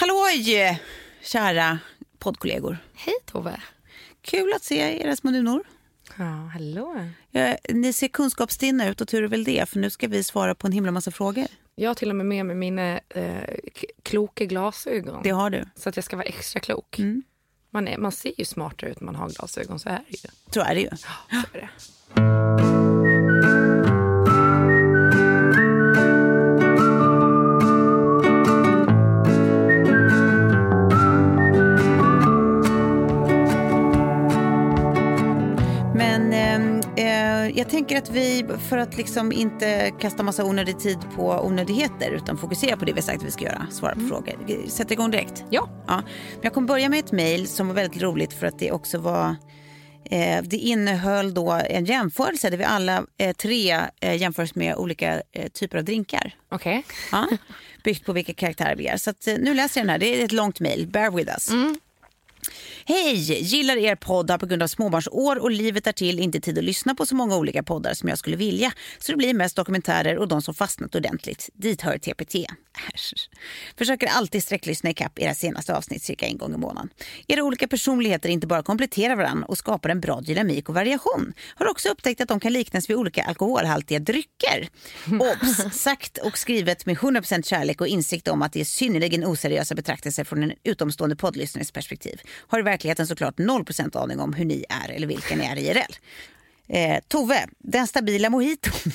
Halloj, kära poddkollegor. Hej Tove. Kul att se era små nunor. Ja, hallå. Ja, ni ser kunskapsstinna ut och tur är väl det, för nu ska vi svara på en himla massa frågor. Jag har till och med med mig mina eh, kloka glasögon. Det har du. Så att jag ska vara extra klok. Mm. Man, är, man ser ju smartare ut när man har glasögon, så är det ju. Så är det ju. Så är det. Jag tänker att vi, för att liksom inte kasta massa onödig tid på onödigheter utan fokusera på det vi har sagt att vi ska göra, svara på frågor. Vi sätter igång direkt. Ja. Ja. Men jag kommer börja med ett mejl som var väldigt roligt för att det också var eh, det innehöll då en jämförelse där vi alla eh, tre eh, jämförs med olika eh, typer av drinkar. Okej. Ja, byggt på vilka karaktärer vi är. Så att, eh, nu läser jag den här. Det är ett långt mejl. Bear with us. Hej! Gillar er podd har på grund av småbarnsår och livet därtill inte tid att lyssna på så många olika poddar som jag skulle vilja. Så det blir mest dokumentärer och de som fastnat ordentligt. Dit hör TPT. Försöker alltid sträcklyssna ikapp era senaste avsnitt cirka en gång i månaden. Era olika personligheter inte bara kompletterar varandra och skapar en bra dynamik och variation. Har också upptäckt att de kan liknas vid olika alkoholhaltiga drycker. Obs! Sagt och skrivet med 100% kärlek och insikt om att det är synnerligen oseriösa betraktelser från en utomstående poddlyssnares perspektiv. Har i verkligheten såklart 0% aning om hur ni är eller vilka ni är IRL. Eh, Tove, den stabila mojiton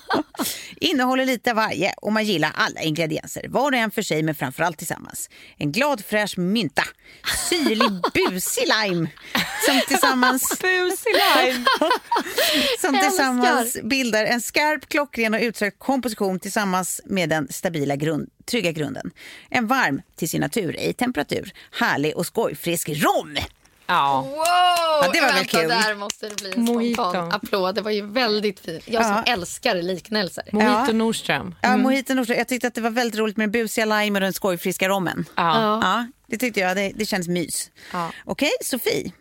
innehåller lite av varje och man gillar alla ingredienser. Var och en för sig men framförallt tillsammans. En glad fräsch mynta, syrlig busig lime som tillsammans, Busig lime. som tillsammans bildar en skarp, klockren och utsökt komposition tillsammans med den stabila grund, trygga grunden. En varm till sin natur, i temperatur, härlig och skojfrisk rom. Ja. Wow! Ja, det var väl kul. Där måste det bli en spontan applåd. Det var ju väldigt fint. Jag som Ja. älskar liknelser. Mojito Ja. Nordström. Ja, mojito Nordström. Jag tyckte att det var väldigt roligt med den busiga lime och den skojfriska rommen. Ja. Ja, det tyckte jag. Det, det känns mys. Ja. Okej, Sofie.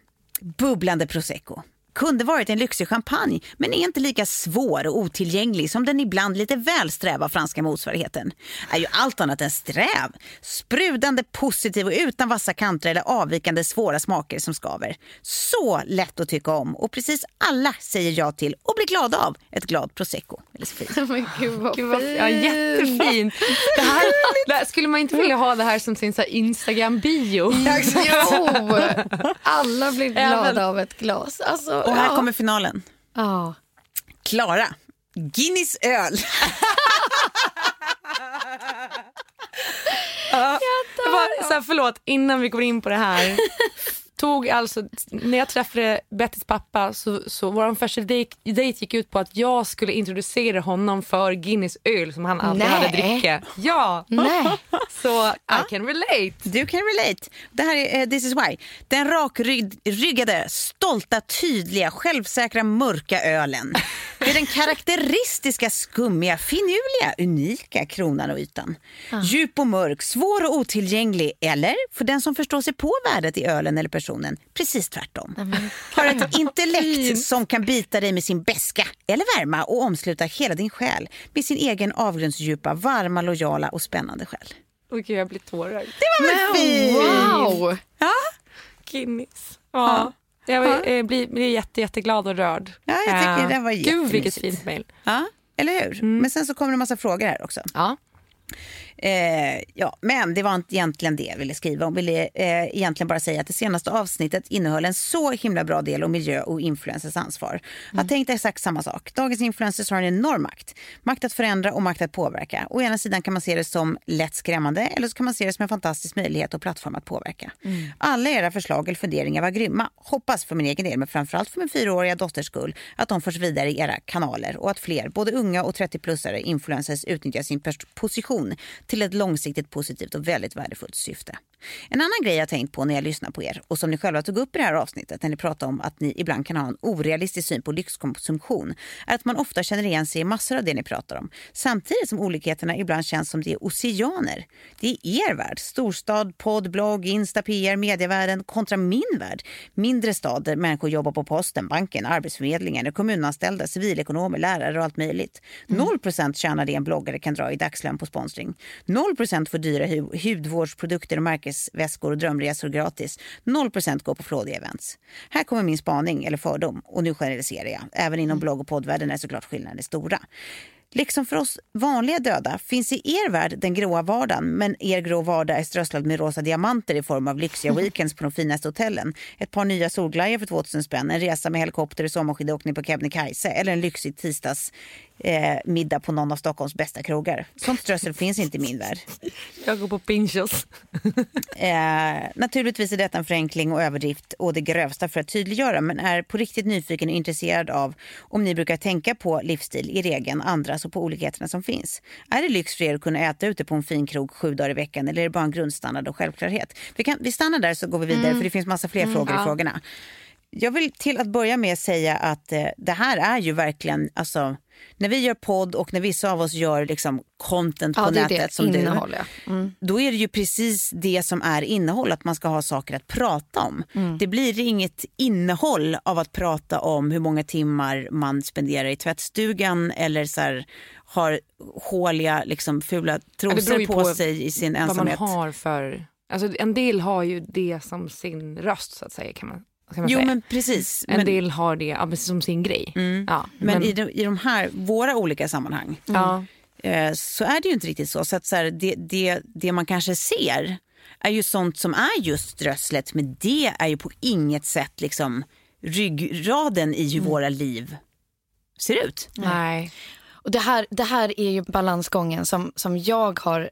Bubblande prosecco. Kunde varit en lyxig champagne, men är inte lika svår och otillgänglig som den ibland lite väl sträva franska motsvarigheten. Är ju allt annat än sträv. Sprudande positiv och utan vassa kanter eller avvikande svåra smaker som skaver. Så lätt att tycka om och precis alla säger ja till och blir glada av ett glad prosecco. Eller Sofie. Men gud vad, Gud vad, fint. ja, jättefint. Det här, det här, skulle man inte vilja ha det här som sin Instagram-bio? Jo, alla blir glada av ett glas. Alltså, Och här ja. kommer finalen. Ja. Klara. Guinness öl. Jag bara, så här, förlåt, innan vi går in på det här. tog alltså, när jag träffade Bettys pappa så, så vår första dejt, dejt gick ut på att jag skulle introducera honom för Guinness öl som han alltid Nej. hade dricka. Ja, Nej. så I can relate. Du kan relate. Det här är eh, This is why. Den rakryggade, stolta, tydliga, självsäkra, mörka ölen. Det är den karaktäristiska, skummiga, finurliga, unika kronan och ytan. Djup och mörk, svår och otillgänglig. Eller, för den som förstår sig på värdet i ölen eller personen, precis tvärtom. Har ett intellekt som kan bita dig med sin beska eller värma och omsluta hela din själ med sin egen avgrundsdjupa, varma, lojala och spännande själ. Åh gud jag blir tårögd. Men fint! Wow! Ja, Guinness. Ja. Jag blir, eh, blir, blir jätte, jätteglad och rörd. Ja, jag tycker Eh, det var Gud vilket fint mejl. Ja, eller hur? Men sen så kommer det en massa frågor här också. Ja. Eh, ja, men det var inte egentligen det jag ville skriva. Jag ville eh, egentligen bara säga att det senaste avsnittet innehöll en så himla bra del om miljö och influencers ansvar. Jag tänkte exakt samma sak. Dagens influencers har en enorm makt. Makt att förändra och makt att påverka. Å ena sidan kan man se det som lätt skrämmande eller så kan man se det som en fantastisk möjlighet och plattform att påverka. Alla era förslag eller funderingar var grymma. Hoppas för min egen del, men framförallt för min fyraåriga dotters skull, att de förs vidare i era kanaler och att fler, både unga och 30-plussare influencers utnyttjar sin position till ett långsiktigt positivt och väldigt värdefullt syfte. En annan grej jag tänkt på när jag lyssnar på er och som ni själva tog upp i det här avsnittet när ni pratade om att ni ibland kan ha en orealistisk syn på lyxkonsumtion är att man ofta känner igen sig i massor av det ni pratar om. Samtidigt som olikheterna ibland känns som det är oceaner. Det är er värld, storstad, podd, blogg, Insta, PR, medievärlden kontra min värld. Mindre stad där människor jobbar på posten, banken, arbetsförmedlingen, kommunanställda, civilekonomer, lärare och allt möjligt. 0% tjänar det en bloggare kan dra i dagslön på sponsring. 0 får dyra hu- hudvårdsprodukter och märkesväskor och drömresor gratis. 0% går på flådiga events. Här kommer min spaning eller fördom och nu generaliserar jag. Även inom blogg och poddvärlden är såklart skillnaden stora. Liksom för oss vanliga döda finns i er värld den gråa vardagen men er grå vardag är strösslad med rosa diamanter i form av lyxiga weekends på de finaste hotellen. Ett par nya solglajjor för 2000 spänn, en resa med helikopter och sommarskidåkning på Kebnekaise eller en lyxig tisdags eh, middag på någon av Stockholms bästa krogar. Sånt strössel finns inte i min värld. Jag går på Pinchos. Eh, naturligtvis är detta en förenkling och överdrift och det grövsta för att tydliggöra men är på riktigt nyfiken och intresserad av om ni brukar tänka på livsstil, er egen, andras och på olikheterna som finns. Är det lyx för er att kunna äta ute på en fin krog sju dagar i veckan eller är det bara en grundstandard och självklarhet? Vi, kan, vi stannar där så går vi vidare för det finns massa fler frågor i frågorna. Jag vill till att börja med säga att eh, det här är ju verkligen, alltså när vi gör podd och när vissa av oss gör liksom content på Ja, är nätet det. som du Innehåll, ja. Mm. då är det ju precis det som är innehåll, att man ska ha saker att prata om. Mm. Det blir inget innehåll av att prata om hur många timmar man spenderar i tvättstugan eller så här, har håliga, liksom, fula trosor på, på sig i sin Vad man ensamhet. har för... Alltså, en del har ju det som sin röst så att säga kan man Jo säga. men precis. En Men, del har det ja, som sin grej. Ja, men i, de, i de här, våra olika sammanhang ja, eh, så är det ju inte riktigt så. så, att, så här, det, det, det man kanske ser är ju sånt som är just strösslet men det är ju på inget sätt liksom ryggraden i hur våra liv ser ut. nej. Och det, här, det här är ju balansgången som, som jag har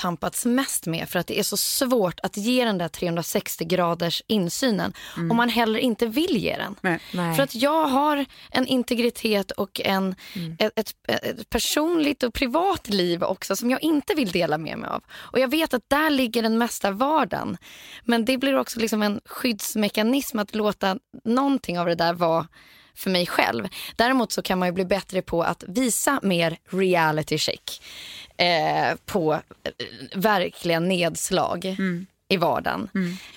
tampats mest med för att det är så svårt att ge den där 360 graders insynen om man heller inte vill ge den. Nej. nej. För att jag har en integritet och en, ett, ett, ett personligt och privat liv också som jag inte vill dela med mig av. Och jag vet att där ligger den mesta vardagen. Men det blir också liksom en skyddsmekanism att låta någonting av det där vara för mig själv. Däremot så kan man ju bli bättre på att visa mer reality check eh, på eh, verkliga nedslag i vardagen.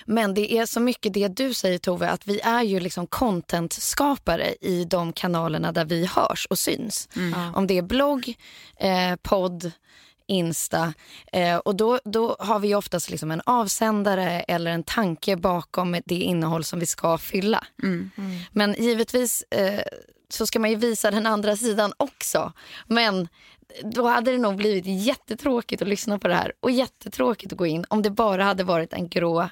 Men det är så mycket det du säger Tove, att vi är ju liksom contentskapare i de kanalerna där vi hörs och syns. Om det är blogg, eh, podd, Insta. Eh, och då, då har vi oftast liksom en avsändare eller en tanke bakom det innehåll som vi ska fylla. Men givetvis eh, så ska man ju visa den andra sidan också. Men då hade det nog blivit jättetråkigt att lyssna på det här och jättetråkigt att gå in om det bara hade varit en grå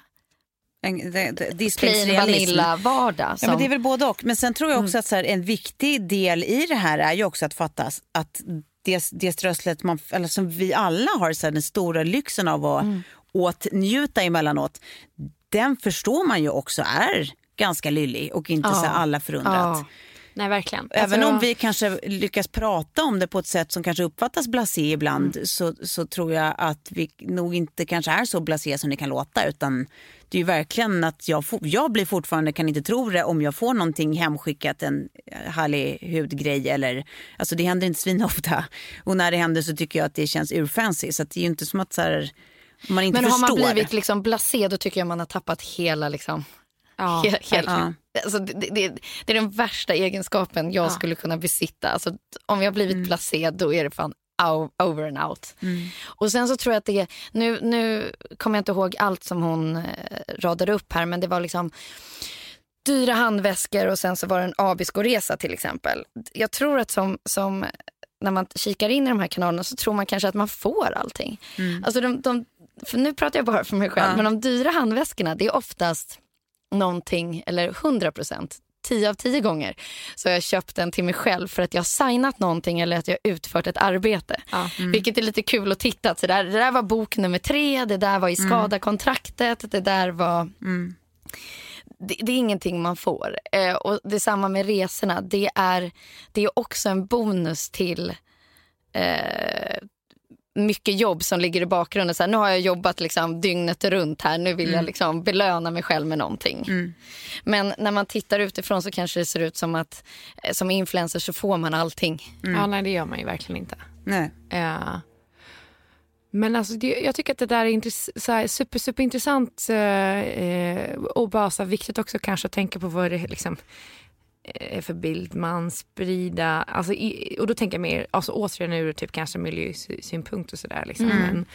En, det, det, plain vanilla vardag. Ja, men det är väl både och. Men sen tror jag också att så här, en viktig del i det här är ju också att fatta att det, det strösslet man, eller som vi alla har, så här, den stora lyxen av att åtnjuta emellanåt. den förstår man ju också är ganska lyllig och inte så alla förunnat. Ja. Nej, verkligen. Även Alltså, om vi kanske lyckas prata om det på ett sätt som kanske uppfattas blasé ibland så, så tror jag att vi nog inte kanske är så blasé som det kan låta utan det är ju verkligen att jag, jag blir fortfarande, kan inte tro det om jag får någonting hemskickat, en eh, härlig hudgrej eller, alltså det händer inte svinofta. Och när det händer så tycker jag att det känns urfancy så det är ju inte som att så här, man inte Men har förstår. man blivit liksom blasé då tycker jag man har tappat hela liksom. Ja, he, helt, ja. alltså, det, det, det är den värsta egenskapen jag skulle kunna besitta. Alltså, om jag blivit blasé då är det fan over and out. Och sen så tror jag att det är, nu, nu kommer jag inte ihåg allt som hon eh, radade upp här men det var liksom dyra handväskor och sen så var det en Abisko-resa till exempel. Jag tror att som, som när man kikar in i de här kanalerna så tror man kanske att man får allting. Alltså de, de, för nu pratar jag bara för mig själv, men de dyra handväskorna det är oftast någonting, eller 100 procent, 10 av 10 gånger så har jag köpt den till mig själv för att jag har signat någonting eller att jag har utfört ett arbete. Vilket är lite kul att titta. Så där, det där var bok nummer tre, det där var i skadakontraktet, det där var... Det, det är ingenting man får. Eh, och Detsamma med resorna. Det är, det är också en bonus till eh, mycket jobb som ligger i bakgrunden. Så här, nu har jag jobbat liksom dygnet runt här, nu vill jag liksom belöna mig själv med någonting. Men när man tittar utifrån så kanske det ser ut som att eh, som influencer så får man allting. Ja, nej, det gör man ju verkligen inte. Nej. Eh, men alltså, det, jag tycker att det där är intress- så här, super, superintressant eh, eh, och bara så här, viktigt också kanske att tänka på vad det liksom, är för bild man sprida. Alltså, i, och då tänker jag mer, alltså, återigen ur typ kanske miljösynpunkt och sådär. Liksom. Men,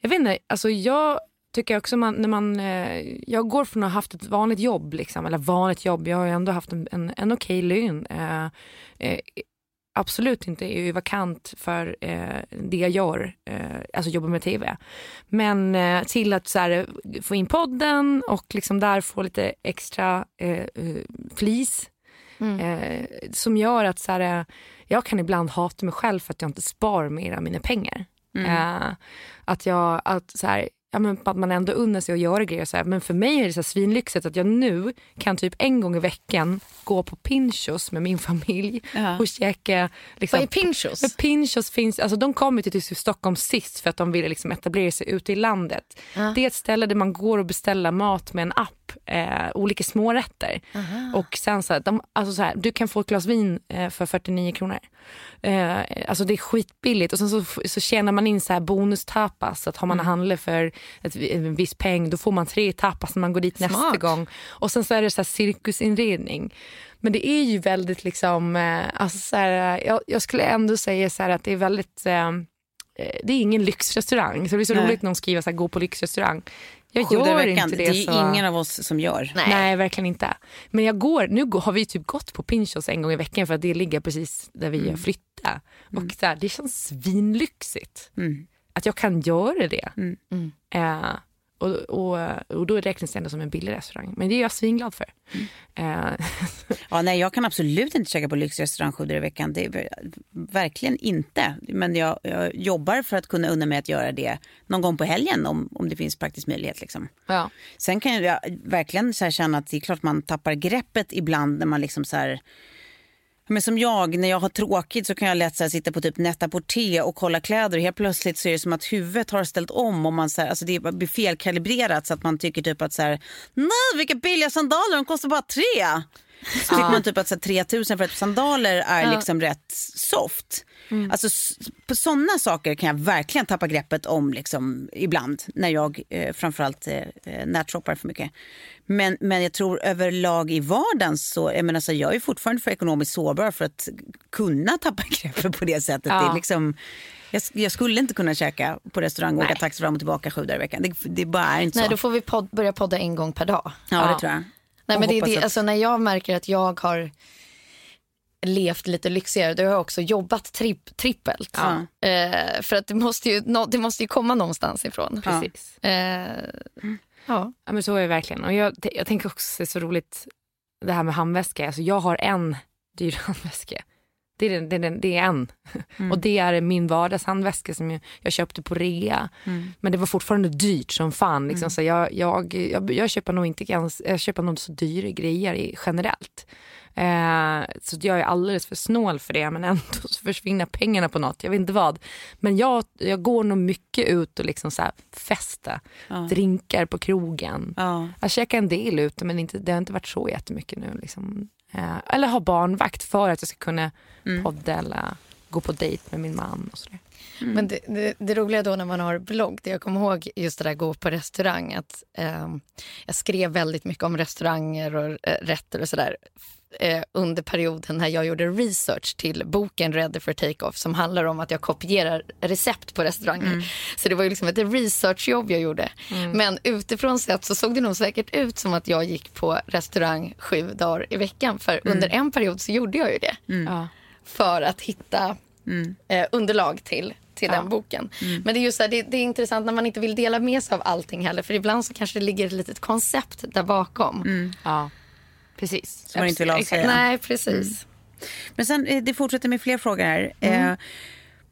jag vet inte, alltså jag tycker också man, när man, eh, jag går från att ha haft ett vanligt jobb, liksom, eller vanligt jobb, jag har ju ändå haft en, en, en okej lön. Eh, eh, absolut inte är vakant för eh, det jag gör, eh, alltså jobba med tv. Men eh, till att så här, få in podden och liksom där få lite extra eh, eh, flis. Eh, som gör att så här, eh, jag kan ibland hata mig själv för att jag inte spar mer av mina pengar. Eh, att jag, att så här, ja, men att man ändå unnar sig att göra grejer. Så här. Men för mig är det så svinlyxigt att jag nu kan typ en gång i veckan gå på Pinchos med min familj Ja. och käka. Liksom, Vad är Pinchos? Pinchos finns, alltså de kom ju till till Stockholm sist för att de ville liksom etablera sig ute i landet. Det är ett ställe där man går och beställer mat med en app, eh, olika smårätter. Och sen så de, alltså så här, du kan få ett glas vin eh, för 49 kronor. Eh, alltså det är skitbilligt och sen så, så tjänar man in så här bonustapas. Att har man handlat för ett, en viss peng då får man tre tapas när man går dit nästa Smart. gång. Och sen så är det så här cirkusinredning. Men det är ju väldigt liksom, eh, alltså så här, jag, jag skulle ändå säga så att det är väldigt, eh, eh, det är ingen lyxrestaurang. Så det är så Nej. roligt när de skriver så här, gå på lyxrestaurang. Jag Sju gör veckan, inte det, det, är så. ingen av oss som gör. Nej. verkligen inte. Men jag går, nu har vi typ gått på Pinchos en gång i veckan för att det ligger precis där vi har flyttat. Och så här, det känns svinlyxigt Mm. att jag kan göra det. Mm. Eh, och, och, och då räknas det ändå som en billig restaurang. Men det är jag svinglad för. Eh, Ja, nej, jag kan absolut inte käka på lyxrestaurang sju dagar i veckan. Det är verkligen inte. Men jag, jag jobbar för att kunna unna mig att göra det någon gång på helgen om, om det finns praktisk möjlighet. Liksom. ja. Sen kan jag verkligen så känna att det är klart man tappar greppet ibland när man liksom så här men som jag, när jag har tråkigt så kan jag lätt så här, sitta på typ Net-a-Porter och kolla kläder och helt plötsligt så är det som att huvudet har ställt om och man så här, alltså det blir felkalibrerat så att man tycker typ att så här, nej vilka billiga sandaler, de kostar bara tre. Så tycker man typ att så här, 3000 för att sandaler är liksom rätt soft. Alltså s- på sådana saker kan jag verkligen tappa greppet om liksom ibland när jag eh, framförallt eh, eh, nätshoppar för mycket. Men, men jag tror överlag i vardagen så, jag menar så jag är fortfarande för ekonomiskt sårbar för att kunna tappa greppet på det sättet. Ja. Det är liksom, jag, jag skulle inte kunna käka på restaurang och åka taxi fram och tillbaka sju dagar i veckan. Det, det bara är inte Nej, så. då får vi podd, börja podda en gång per dag. Ja, det tror jag. Nej, men det, det, att- alltså, när jag märker att jag har levt lite lyxigare, då har jag också jobbat tripp, trippelt. Ja. Eh, för att det måste, ju, nå- det måste ju komma någonstans ifrån. Precis. Eh, ja. Ja, men så är det verkligen. Och jag, jag tänker också att det är så roligt det här med handväska. Alltså jag har en dyr handväska. Det är, det den, det är en. Och det är min vardagshandväska som jag, jag köpte på rea. Men det var fortfarande dyrt som fan. Liksom. Så jag, jag, jag, jag, köper nog inte gans, jag köper nog så dyra grejer i, generellt. Eh, så jag är alldeles för snål för det men ändå så försvinner pengarna på något. Jag vet inte vad. Men jag, jag går nog mycket ut och liksom så här festa. Drinkar på krogen. Ja. Jag käkar en del ute men inte, det har inte varit så jättemycket nu. Liksom. Eh, eller ha barnvakt för att jag ska kunna podda eller gå på dejt med min man och sådär. Men det, det, det roliga då när man har blogg, det jag kommer ihåg just det där gå på restaurang, att ehm, jag skrev väldigt mycket om restauranger och eh, rätter och sådär eh, under perioden när jag gjorde research till boken Ready for Take-Off som handlar om att jag kopierar recept på restauranger. Så det var ju liksom ett researchjobb jag gjorde. Men utifrån sett så såg det nog säkert ut som att jag gick på restaurang sju dagar i veckan. För under en period så gjorde jag ju det. Ja. För att hitta eh, underlag till till den boken. Men det är ju så här, det, det är intressant när man inte vill dela med sig av allting heller. För ibland så kanske det ligger ett litet koncept där bakom. Ja, precis. Som man inte vill avslöja. Nej, precis. Men sen, eh, det fortsätter med fler frågor här. Eh,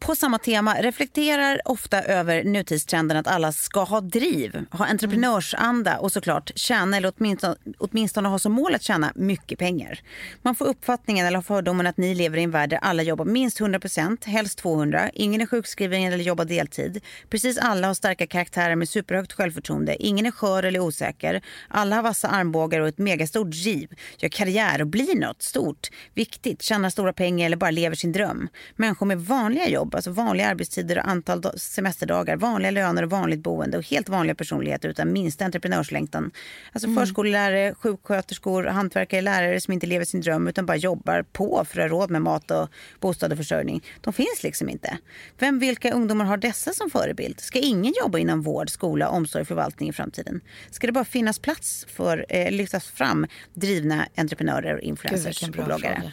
på samma tema, reflekterar ofta över nutidstrenden att alla ska ha driv, ha entreprenörsanda och såklart tjäna eller åtminstone, åtminstone ha som mål att tjäna mycket pengar. Man får uppfattningen eller fördomen att ni lever i en värld där alla jobbar minst 100%, helst 200, ingen är sjukskriven eller jobbar deltid. Precis alla har starka karaktärer med superhögt självförtroende, ingen är skör eller osäker, alla har vassa armbågar och ett megastort driv, gör karriär och blir något stort, viktigt, tjänar stora pengar eller bara lever sin dröm. Människor med vanliga jobb, alltså vanliga arbetstider och antal da- semesterdagar, vanliga löner och vanligt boende och helt vanliga personligheter utan minsta entreprenörslängtan. Alltså förskollärare, sjuksköterskor, hantverkare, lärare som inte lever sin dröm utan bara jobbar på för att ha råd med mat och bostad och försörjning. De finns liksom inte. Vem, vilka ungdomar har dessa som förebild? Ska ingen jobba inom vård, skola, omsorg och förvaltning i framtiden? Ska det bara finnas plats för, eh, lyftas fram drivna entreprenörer och Gud, influencers vilken och bloggare? fråga.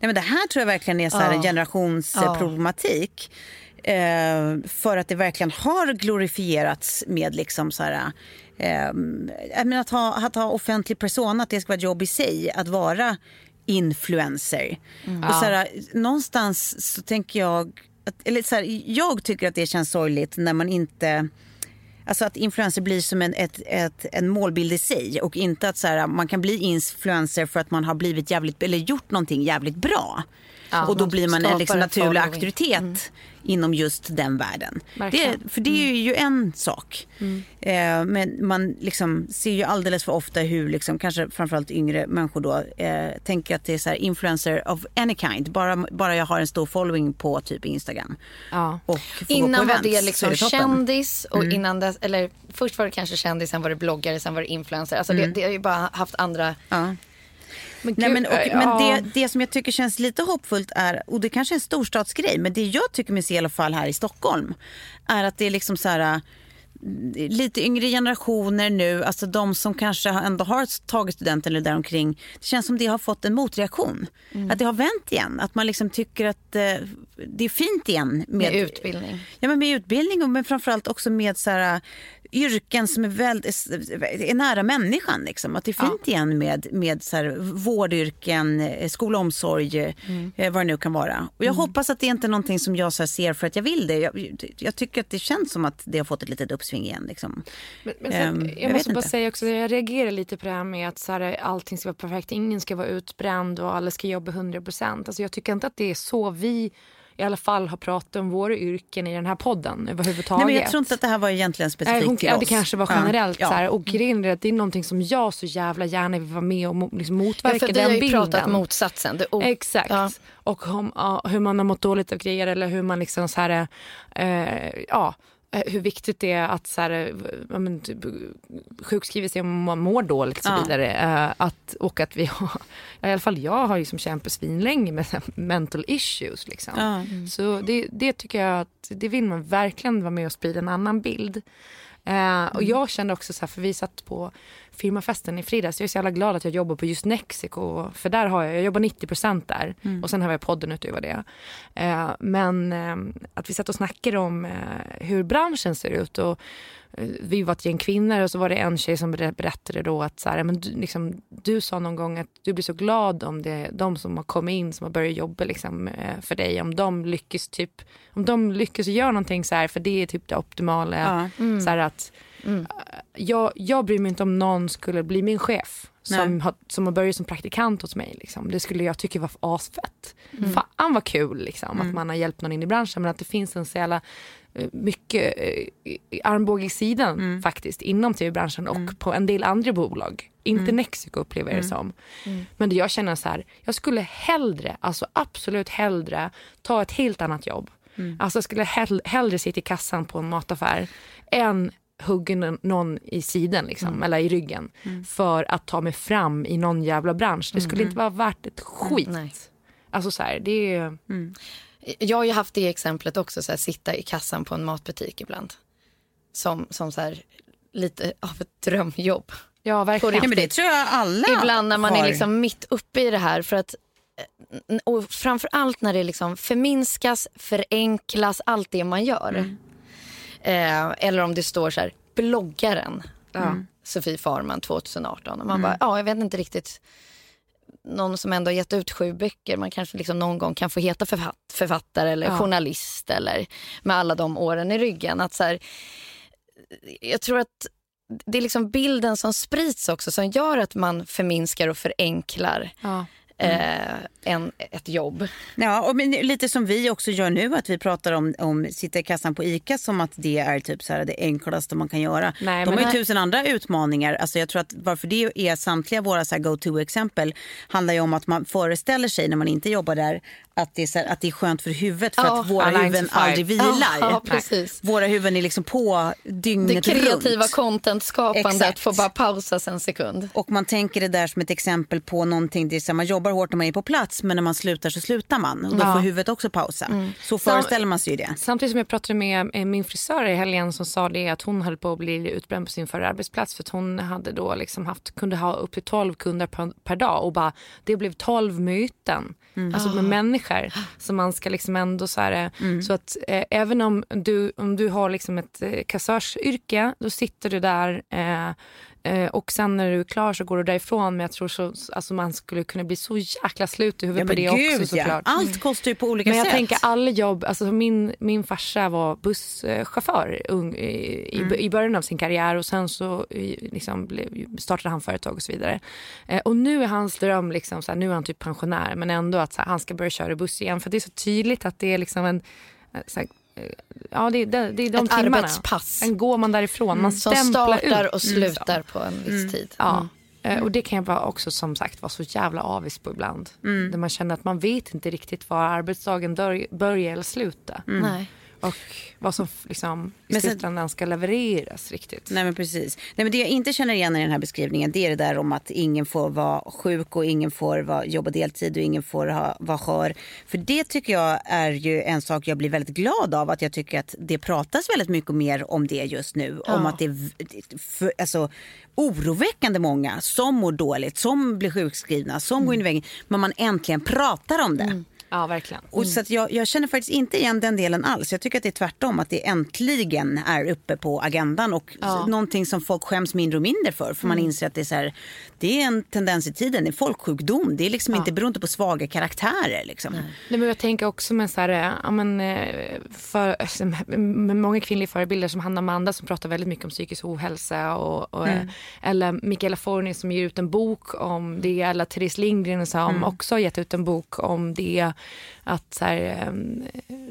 Nej, men det här tror jag verkligen är så här en Ja. generationsproblematik. Eh, för att det verkligen har glorifierats med liksom så här... Eh, att, ha, att ha offentlig persona, att det ska vara ett jobb i sig. Att vara influencer. Och så här, någonstans så tänker jag... Att, eller så här, jag tycker att det känns sorgligt när man inte... Alltså att influencer blir som en, ett, ett, en målbild i sig och inte att så här, man kan bli influencer för att man har blivit jävligt, eller gjort någonting jävligt bra. och då blir man en liksom naturlig auktoritet inom just den världen. Det, för det är ju en sak. Eh, men man liksom ser ju alldeles för ofta hur liksom, kanske framförallt yngre människor då eh, tänker att det är så här influencer of any kind. Bara, bara jag har en stor following på typ Instagram. Ja. Och Innan var det liksom toppen. kändis och innan dess, eller först var det kanske kändis, sen var det bloggare, sen var det influencer. Alltså det, det har ju bara haft andra... Ja. Men, Nej, men, och, ja. men det, det som jag tycker känns lite hoppfullt är, och det kanske är en storstadsgrej, men det jag tycker mig se i alla fall här i Stockholm är att det är liksom så här äh, lite yngre generationer nu, alltså de som kanske ändå har tagit studenten eller däromkring. Det känns som det har fått en motreaktion. Att det har vänt igen. Att man liksom tycker att eh, det är fint igen. Med utbildning. Ja, men med utbildning och men framförallt också med så här, yrken som är, väldigt, är nära människan. Liksom. Att det är fint igen med, med så här, vårdyrken, eh, skola och omsorg, eh, vad det nu kan vara. Och jag hoppas att det inte är någonting som jag så ser för att jag vill det. Jag, jag tycker att det känns som att det har fått ett litet uppsving igen. Liksom. Men, men sen, Ehm, jag, jag måste bara inte. säga också, jag reagerar lite på det här med att så här, allting ska vara perfekt. Ingen ska vara utbränd och alla ska jobba 100 procent. Alltså, jag tycker inte att det är så vi i alla fall har pratat om våra yrken i den här podden överhuvudtaget. Nej, men jag tror inte att det här var egentligen specifikt Nej, hon, till ja, oss. det kanske var Ja. generellt. Ja. Så här, och grejen är att det är någonting som jag så jävla gärna vill vara med och liksom Ja, motverka för vi den har ju bilden. pratat motsatsen. Det, oh, Exakt. Ja. Och om, ja, hur man har mått dåligt av grejer eller hur man liksom så här, eh, ja, hur viktigt det är att så här, eh, ja, men, typ, sjukskriva sig om man mår dåligt och så Ja. vidare. Eh, att, och att vi har, i alla fall jag har ju som kämpat svinlänge med mental issues. Liksom. Ja. Så det, det tycker jag att det vill man verkligen vara med och sprida en annan bild. Eh, och jag kände också så här, för vi satt på firmafesten i fredags. Jag är så jävla glad att jag jobbar på just Nexico. För där har jag, jag jobbar 90% där och sen har jag podden utöver det. Eh, men eh, att vi satt och snackade om eh, hur branschen ser ut. Och, eh, vi var ett gäng kvinnor och så var det en tjej som ber- berättade då att så här, men du, liksom, du sa någon gång att du blir så glad om det de som har kommit in som har börjat jobba liksom, eh, för dig. Om de lyckas typ, om de lyckas göra någonting så här för det är typ det optimala. Ja. Så här att, eh, jag, jag bryr mig inte om någon skulle bli min chef som har, som har börjat som praktikant hos mig. Liksom. Det skulle jag tycka var asfett. Fan vad kul liksom, att man har hjälpt någon in i branschen men att det finns en så jävla eh, mycket eh, armbåge i sidan faktiskt inom tv-branschen och på en del andra bolag. Inte Nexico upplever jag det som. Men det jag känner så här, jag skulle hellre, alltså absolut hellre ta ett helt annat jobb. Alltså jag skulle hell, hellre sitta i kassan på en mataffär än hugga någon- i sidan liksom, eller i ryggen för att ta mig fram i någon jävla bransch. Det skulle inte vara värt ett skit. Nej. Alltså så här, det är... Jag har ju haft det exemplet också, så här, sitta i kassan på en matbutik ibland. Som, som så här, lite av ett drömjobb. Ja, verkligen. Ja, men det tror jag alla Ibland när man har. är liksom mitt uppe i det här. För att, eh, och framför allt när det liksom förminskas, förenklas, allt det man gör. Mm. Eh, eller om det står så här, bloggaren Mm. Sofie Farman 2018. Och man bara, ja jag vet inte riktigt. Någon som ändå har gett ut sju böcker. Man kanske liksom någon gång kan få heta författ, författare eller Ja. journalist. Eller med alla de åren i ryggen. Att så här, jag tror att det är liksom bilden som sprids också som gör att man förminskar och förenklar Ja. Eh, en, ett jobb. Ja, och men lite som vi också gör nu, att vi pratar om, om sitta i kassan på ICA som att det är typ så här det enklaste man kan göra. Nej, De har ju nej. tusen andra utmaningar. Alltså jag tror att varför det är samtliga våra här go-to-exempel handlar ju om att man föreställer sig när man inte jobbar där att det är, så här, att det är skönt för huvudet för Ja, att våra huvuden aldrig vilar. Ja, ja. Våra huvuden är liksom på Det dygnet kreativa runt. content-skapandet Exakt. får bara pausas en sekund. Och man tänker det där som ett exempel på någonting, det är så här, man jobbar hårt när man är på plats men när man slutar så slutar man. Och då får huvudet också pausa. Så föreställer man sig ju det. Samtidigt som jag pratade med eh, min frisör i helgen som sa det att hon höll på att bli utbränd på sin förra arbetsplats för att hon hade då liksom haft, kunde ha upp till 12 kunder per, per dag och bara det blev 12 möten. Alltså med människor. Så man ska liksom ändå så här, eh, så att eh, även om du, om du har liksom ett eh, kassörsyrke då sitter du där eh, eh, och sen när du är klar så går du därifrån men jag tror så, alltså man skulle kunna bli så jäkla slut i huvudet på det också såklart. Allt kostar ju på olika Men jag sätt. tänker alla jobb, alltså min, min farsa var busschaufför ung, i, i, i början av sin karriär och sen så liksom, startade han företag och så vidare. Eh, och nu är hans dröm, liksom, så här, nu är han typ pensionär men ändå att så här, han ska börja köra buss igen för det är så tydligt att det är liksom en eh, så här, eh, Ja det, det, det är de Ett timmarna. arbetspass. Sen går man därifrån, man Som startar ut. och slutar på en viss tid. Ja. Eh, Och det kan jag bara också som sagt vara så jävla avis på ibland. Där man känner att man vet inte riktigt var arbetsdagen börjar eller slutar. Nej. Och vad som liksom i slutändan ska levereras riktigt. Nej men precis. Nej, men det jag inte känner igen i den här beskrivningen det är det där om att ingen får vara sjuk och ingen får vara, jobba deltid och ingen får ha, vara skör. För det tycker jag är ju en sak jag blir väldigt glad av. Att jag tycker att det pratas väldigt mycket mer om det just nu. Om att det är för, alltså, oroväckande många som mår dåligt, som blir sjukskrivna, som går in i väggen. Men man äntligen pratar om det. Ja, verkligen. Och så jag, jag känner faktiskt inte igen den delen alls. Jag tycker att det är tvärtom, att det äntligen är uppe på agendan och Ja. någonting som folk skäms mindre och mindre för. För man inser att det är, så här, det är en tendens i tiden, det är folksjukdom. Det är liksom inte, beror inte på svaga karaktärer. Liksom. Nej, men jag tänker också med, så här, eh, ja, men, eh, för, med många kvinnliga förebilder som Hanna Manda som pratar väldigt mycket om psykisk ohälsa. Och, och, eh, Eller Mikaela Forni som ger ut en bok om det. Eller Therese Lindgren som också har gett ut en bok om det. Att, så här, eh,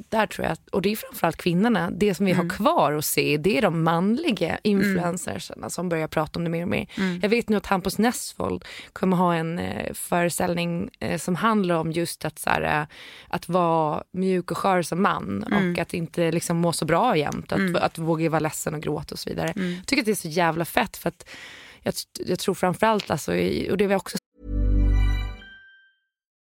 där tror jag, att, och det är framförallt kvinnorna. Det som vi har kvar att se det är de manliga influencersarna som börjar prata om det mer och mer. Jag vet nu att Hampus Nessvold kommer ha en eh, föreställning eh, som handlar om just att, så här, eh, att vara mjuk och skör som man och att inte liksom må så bra jämt. Att, att våga vara ledsen och gråta och så vidare. Jag tycker att det är så jävla fett för att jag, jag tror framförallt, alltså, och det vi också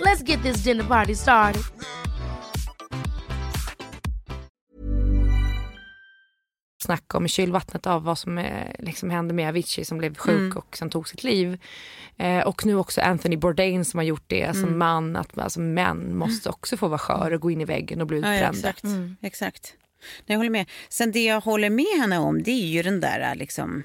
Let's get this dinner party started. snacka om kylvattnet av vad som eh, liksom hände med Avicii som blev sjuk Mm. och sen tog sitt liv. Eh, och nu också Anthony Bourdain som har gjort det Mm. som man, att alltså, män måste också få vara skör och gå in i väggen och bli Ja, ja, utbrända. exakt. exakt. Nej, Jag håller med. Sen det jag håller med henne om det är ju den där liksom,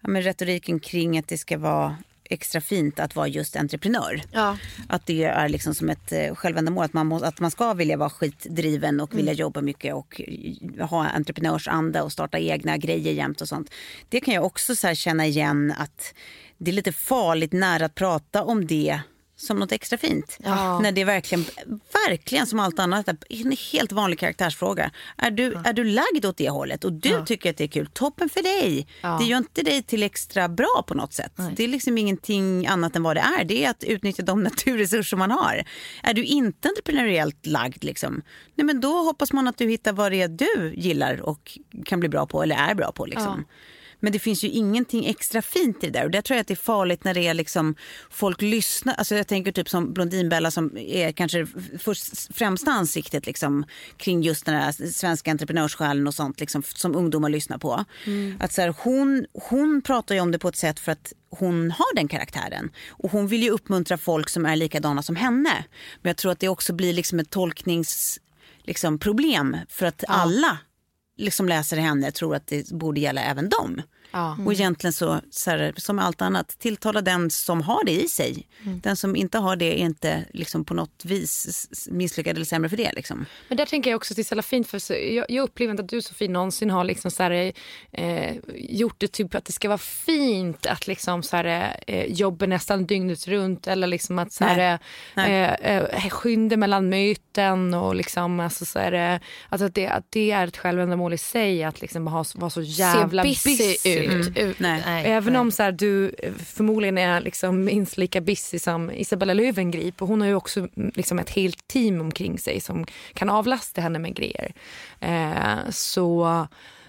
ja, men retoriken kring att det ska vara extra fint att vara just entreprenör. Ja. Att det är liksom som ett eh, självändamål. Att man, må, att man ska vilja vara skitdriven och vilja jobba mycket och eh, ha entreprenörsanda och starta egna grejer jämt och sånt. Det kan jag också så känna igen att det är lite farligt nära att prata om det som något extra fint. Ja. När det är verkligen, verkligen som allt annat är en helt vanlig karaktärsfråga. Är du, är du lagd åt det hållet och du tycker att det är kul, toppen för dig. Det gör inte dig till extra bra på något sätt. Det är liksom ingenting annat än vad det är. Det är att utnyttja de naturresurser man har. Är du inte entreprenöriellt lagd, liksom, nej men då hoppas man att du hittar vad det är du gillar och kan bli bra på eller är bra på. Liksom. Men det finns ju ingenting extra fint i det där. Och det tror jag att det är farligt när det är liksom folk lyssnar. Alltså jag tänker typ som Blondinbella som är kanske först, främsta ansiktet liksom, kring just den här svenska entreprenörssjälen och sånt liksom, som ungdomar lyssnar på. Att så här, hon, hon pratar ju om det på ett sätt för att hon har den karaktären. Och hon vill ju uppmuntra folk som är likadana som henne. Men jag tror att det också blir liksom ett tolknings liksom, problem för att alla liksom läser henne tror att det borde gälla även dem. Ja. Och egentligen så, så här, som allt annat, tilltala den som har det i sig. Den som inte har det är inte liksom på något vis misslyckad eller sämre för det. Liksom. Men där tänker jag också att det är så jävla fint för så, jag, jag upplever inte att du Sofie någonsin har liksom så här, eh, gjort det typ att det ska vara fint att liksom så här, eh, jobba nästan dygnet runt eller liksom att så här, Nej. eh, eh, skynda mellan möten och liksom alltså så här, eh, alltså att, det, att det är ett självändamål i sig att liksom ha, vara så jävla Ser busy, ut. ut. Nej. Även om så här, du eh, förmodligen är liksom minst lika busy som Isabella Löwengrip och hon har ju också mm, liksom ett helt team omkring sig som kan avlasta henne med grejer. Eh, så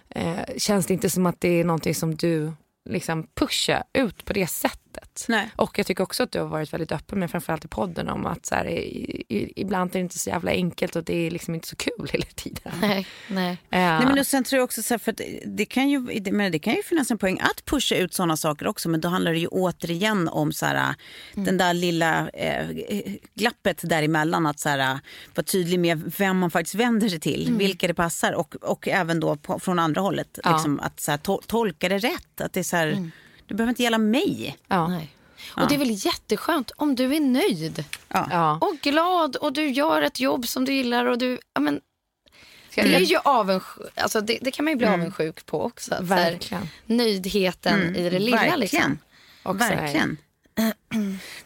eh, känns det inte som att det är någonting som du liksom pushar ut på det sättet. Nej. Och jag tycker också att du har varit väldigt öppen med framförallt i podden om att så här, i, i, ibland är det inte så jävla enkelt och det är liksom inte så kul hela tiden. Nej, nej. Eh, Nej, men och sen tror jag också så här, för att det kan ju, det, men det kan ju finnas en poäng att pusha ut sådana saker också. Men då handlar det ju återigen om så här, den där lilla eh, glappet däremellan. Att så här, vara tydlig med vem man faktiskt vänder sig till. Vilka det passar. Och, och även då på, från andra hållet. Ja. Liksom, att så här, to, tolka det rätt. Att det är så här, det behöver inte gälla mig. ja. nej. Och det är väl jätteskönt om du är nöjd Ja. och glad och du gör ett jobb som du gillar och du, ja men det är ju avundsjuk, alltså det, det kan man ju bli avundsjuk på också. att så här, Verkligen. Nöjdheten i det lilla Verkligen. liksom. Och så här- Verkligen.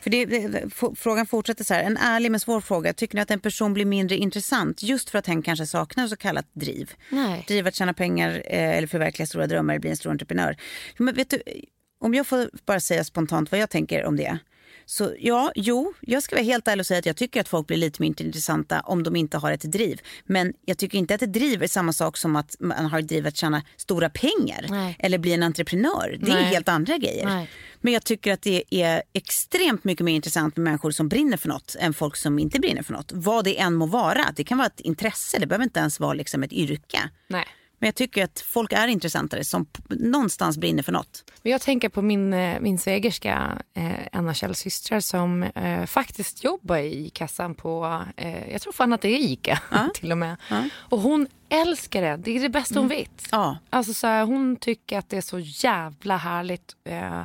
För det, det, frågan fortsätter så här. En ärlig men svår fråga. Tycker ni att en person blir mindre intressant just för att hen kanske saknar så kallat driv? Nej. Driv att tjäna pengar eh, eller förverkliga stora drömmar eller bli en stor entreprenör. Men vet du, om jag får bara säga spontant vad jag tänker om det. Så ja, jo, jag ska vara helt ärlig och säga att jag tycker att folk blir lite mer intressanta om de inte har ett driv. Men jag tycker inte att ett driv är samma sak som att man har ett driv att tjäna stora pengar Nej. eller bli en entreprenör. Det är Nej. helt andra grejer. Nej. Men jag tycker att det är extremt mycket mer intressant med människor som brinner för något än folk som inte brinner för något. Vad det än må vara. Det kan vara ett intresse, det behöver inte ens vara liksom ett yrke. Nej. Men jag tycker att folk är intressantare som någonstans brinner för något. Men jag tänker på min, eh, min svägerska, eh, av Kjells systrar som eh, faktiskt jobbar i kassan på, eh, jag tror fan att det är ICA till och med. Och hon älskar det, det är det bästa hon vet. Ja. Alltså så här, hon tycker att det är så jävla härligt. Eh,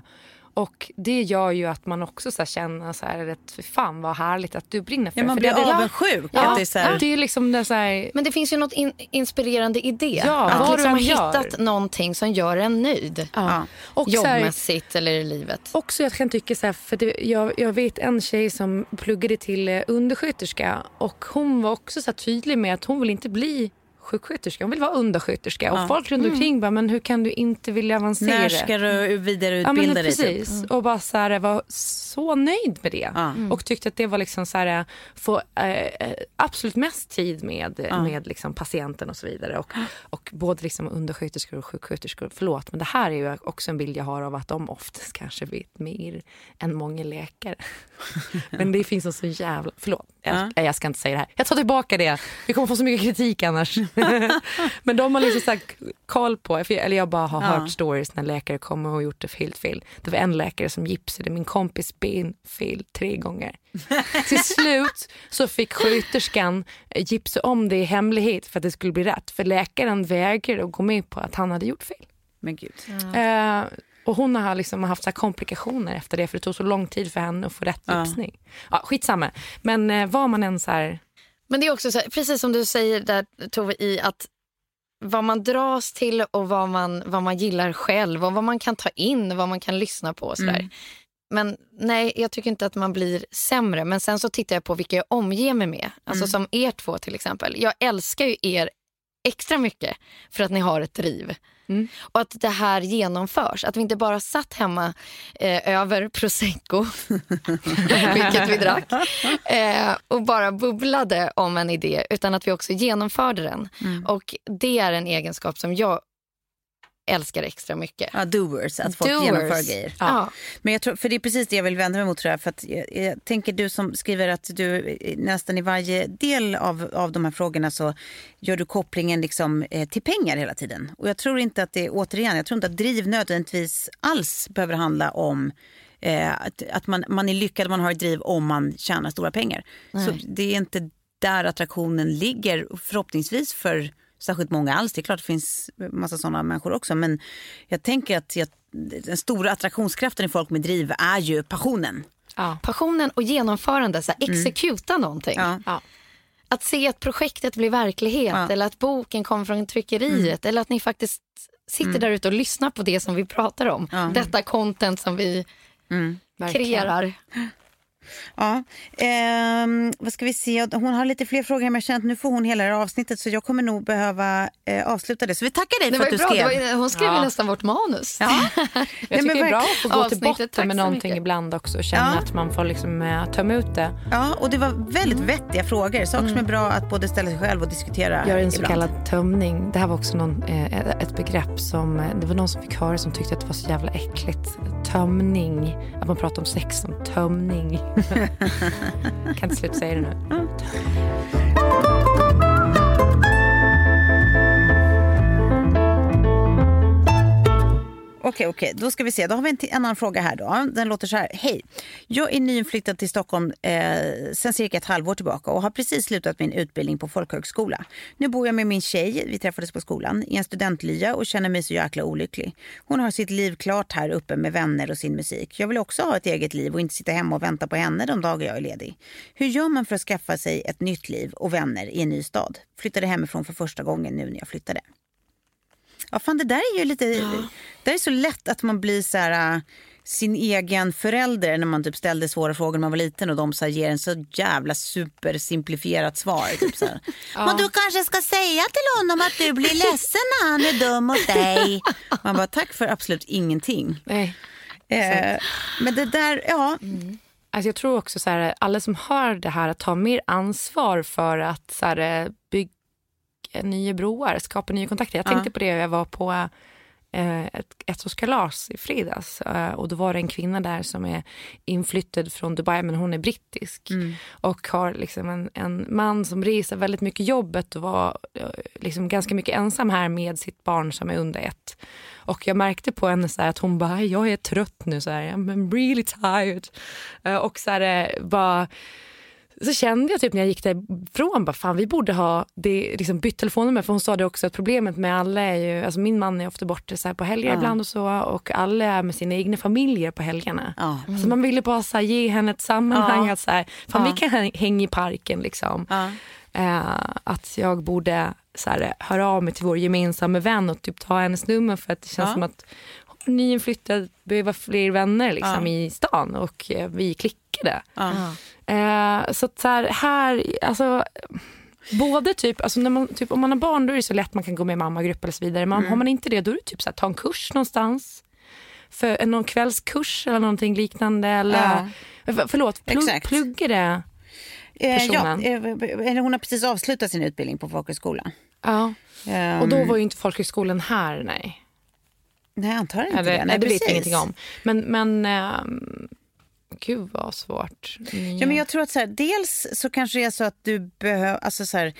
och det gör ju att man också så här känner så här, att för fan vad härligt att du brinner för Ja, man för blir det. är- avundsjuk. Ja, att det är så här, det är liksom det så här, Men det finns ju något in, inspirerande i det. Ja, att liksom du ha än gör. hittat någonting som gör en nöjd. ja. Och så här, Jobbmässigt eller i livet. Också jag kan tycka så här, för det, jag, jag vet en tjej som pluggade till eh, undersköterska och hon var också så här tydlig med att hon vill inte bli sjuksköterska, hon vill vara undersköterska. Och folk runt omkring bara, men hur kan du inte vilja avancera? när ska du Ja, vidareutbilda men dig? typ? precis. Och bara så här, var så nöjd med det. Ja. Och tyckte att det var liksom så här, få eh, absolut mest tid med, med liksom patienten och så vidare. Och, och både liksom undersköterskor och sjuksköterskor. Förlåt, men det här är ju också en bild jag har av att de oftast kanske vet mer än många läkare. men det finns en så jävla... Förlåt, jag, jag ska inte säga det här. Jag tar tillbaka det. Vi kommer få så mycket kritik annars. men de har liksom så koll på, eller jag bara har hört stories när läkare kommer och gjort det helt fel. Det var en läkare som gipsade min kompis ben fel tre gånger. Till slut så fick sköterskan eh, gipsa om det i hemlighet för att det skulle bli rätt. För läkaren vägrade att gå med på att han hade gjort fel. Men gud. Eh, och hon har liksom haft så här komplikationer efter det för det tog så lång tid för henne att få rätt Ja. gipsning. Ja, skitsamma. Men eh, var man än så här... Men det är också så här, precis som du säger där Tove i att vad man dras till och vad man, vad man gillar själv och vad man kan ta in, vad man kan lyssna på och sådär. Men nej, jag tycker inte att man blir sämre. Men sen så tittar jag på vilka jag omger mig med. Alltså som er två till exempel. Jag älskar ju er extra mycket för att ni har ett driv. Och att det här genomförs. Att vi inte bara satt hemma eh, över prosecco, vilket vi drack, eh, och bara bubblade om en idé. Utan att vi också genomförde den. Och det är en egenskap som jag älskar extra mycket. Ja, doers, att folk Doers. genomför grejer. Ja. Men jag tror, för det är precis det jag vill vända mig mot tror jag. För att jag, jag tänker du som skriver att du eh, nästan i varje del av, av de här frågorna så gör du kopplingen liksom, eh, till pengar hela tiden. Och jag tror inte att det, återigen, jag tror inte att driv nödvändigtvis alls behöver handla om eh, att, att man, man är lyckad, man har ett driv om man tjänar stora pengar. Så det är inte där attraktionen ligger, förhoppningsvis för särskilt många alls. Det är klart det finns massa sådana människor också. Men jag tänker att jag, den stora attraktionskraften i folk med driv är ju passionen. Ja. Passionen och genomförande, så här, exekuta någonting. Ja. Ja. Att se att projektet blir verklighet Ja. eller att boken kommer från tryckeriet eller att ni faktiskt sitter där ute och lyssnar på det som vi pratar om. Detta content som vi Verkligen. kreerar. Ja, ehm, vad ska vi se? Hon har lite fler frågor men jag känner att nu får hon hela det här avsnittet så jag kommer nog behöva eh, avsluta det. Så vi tackar dig Det för var att du bra, skrev. det var, hon skrev ju nästan vårt manus. Jag Nej, tycker men det är bra att få gå till botten med någonting mycket. ibland också och känna Ja. att man får liksom, eh, tömma ut det. Ja, och det var väldigt vettiga frågor. Saker som är bra att både ställa sig själv och diskutera Gör en så ibland. kallad tömning. Det här var också någon, eh, ett begrepp som eh, det var någon som fick höra som tyckte att det var så jävla äckligt. Tömning. Att man pratar om sex som tömning. Kan inte sluta säga Okej, okay, Okej. Då ska vi se. Då har vi en, en annan fråga här då. Den låter så här. Hej. Jag är nyinflyttad till Stockholm eh, sen cirka ett halvår tillbaka och har precis slutat min utbildning på folkhögskola. Nu bor jag med min tjej, vi träffades på skolan, i en studentlya och känner mig så jäkla olycklig. Hon har sitt liv klart här uppe med vänner och sin musik. Jag vill också ha ett eget liv och inte sitta hemma och vänta på henne de dagar jag är ledig. Hur gör man för att skaffa sig ett nytt liv och vänner i en ny stad? Flyttade hemifrån för första gången nu när jag flyttade. Ja, fan det där är ju lite... Det är så lätt att man blir så här... äh, sin egen förälder när man typ ställde svåra frågor när man var liten och de så här, ger en så jävla supersimplifierat svar. Typ så här. Men du kanske ska säga till honom att du blir ledsen när han är dum mot dig. Man bara tack för absolut ingenting. Nej. Eh, men det där, ja. Alltså jag tror också så här, alla som hör det här att ta mer ansvar för att så här, nya broar, skapa nya kontakter. Jag tänkte på det, jag var på eh, ett ettårskalas i fredags eh, och då var det en kvinna där som är inflyttad från Dubai men hon är brittisk och har liksom en, en man som reser väldigt mycket jobbet och var eh, liksom ganska mycket ensam här med sitt barn som är under ett. Och jag märkte på henne så här att hon bara, jag är trött nu, så här, I'm really tired. Eh, och så här, eh, bara så kände jag typ när jag gick därifrån, bara, fan vi borde ha det, liksom bytt telefonnummer för hon sa det också att problemet med alla är ju, alltså min man är ofta borta så här på helger ibland och så och alla är med sina egna familjer på helgerna. Ja. Så man ville bara så här, ge henne ett sammanhang Ja. att så här, fan Ja. vi kan häng- hänga i parken liksom. Ja. Eh, att jag borde så här, höra av mig till vår gemensamma vän och typ ta hennes nummer för att det känns Ja. som att nyinflyttad, behöver fler vänner liksom, Ja. i stan och eh, vi klickade. Ja. Eh, så att så här, här, alltså Både typ, alltså när man, typ, om man har barn då är det så lätt man kan gå med i mammagrupp eller så vidare. Men har man inte det då är det typ så här, ta en kurs någonstans. För en- någon kvällskurs eller någonting liknande. Eller, för, förlåt, plugg, pluggar det? Eh, ja, Personen. eh, eller hon har precis avslutat sin utbildning på folkhögskola. Ja. Ehm, Och då var ju inte folkhögskolan här, nej. Nej, antar inte Eller, det. nej, det vet jag ingenting om. Men, men ehm, gud vad svårt. Ja, men jag tror att så här, dels så kanske det är så att du behöver, alltså så här,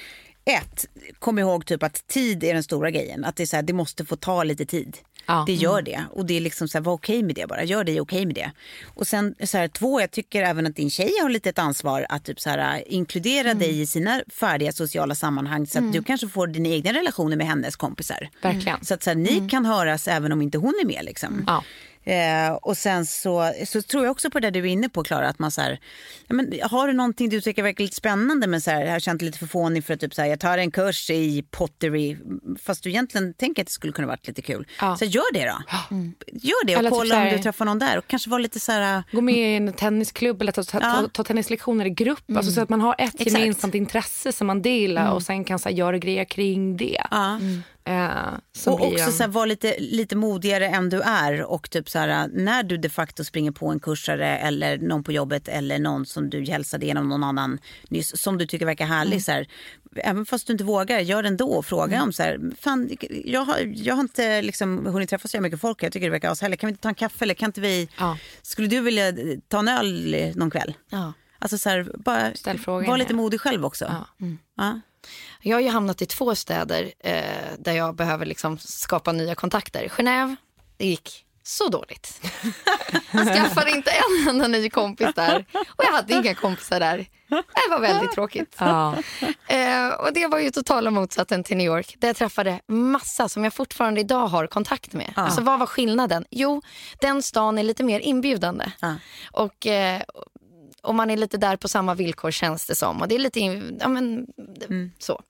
ett, kom ihåg typ att tid är den stora grejen. Att det är så här, det måste få ta lite tid. Ja. Det gör det. Och det är liksom så här, var okej med det bara. Gör dig okej med det. Och sen så här, två, jag tycker även att din tjej har lite ett ansvar att typ så här, inkludera dig i sina färdiga sociala sammanhang. Så att du kanske får dina egna relationer med hennes kompisar. Verkligen. Så att så här, ni kan höras även om inte hon är med. Liksom. Ja. Eh, och sen så, så tror jag också på det du är inne på Klara, att man så här, ja, men, har du någonting du tycker verkar lite spännande men så här, jag har känt lite förvåning för att typ så här, jag tar en kurs i pottery fast du egentligen tänker att det skulle kunna varit lite kul. Ja. Så gör det då. Gör det och Eller typ kolla här- om du träffar någon där och kanske vara lite så här, Gå med i en tennisklubb eller ta, ta, Ja. ta, ta tennislektioner i grupp. Alltså så att man har ett Exakt. gemensamt intresse som man delar och sen kan så här, göra grejer kring det. ja. Eh, Och också här, vara lite, lite modigare än du är och typ så här, när du de facto springer på en kursare eller någon på jobbet eller någon som du hälsade genom någon annan nyss som du tycker verkar härlig. Så här, även fast du inte vågar, gör det ändå och fråga om så här, fan, jag har, jag har inte liksom hunnit träffa så mycket folk, jag tycker det verkar ashärligt. Kan vi inte ta en kaffe eller kan inte vi, Ja. skulle du vilja ta en öl någon kväll? Ja. Alltså så här, bara var lite modig själv också. Ja. Ja. Jag har ju hamnat i två städer eh, där jag behöver liksom skapa nya kontakter. Genève, det gick så dåligt. Skaffade inte en enda ny kompis där och jag hade inga kompisar där. Det var väldigt tråkigt. Ja. Eh, och det var ju totala motsatsen till New York där jag träffade massa som jag fortfarande idag har kontakt med. Alltså vad var skillnaden? Jo, den stan är lite mer inbjudande. Ja. Och, eh, och man är lite där på samma villkor känns det som. Och det är lite ja, men, så.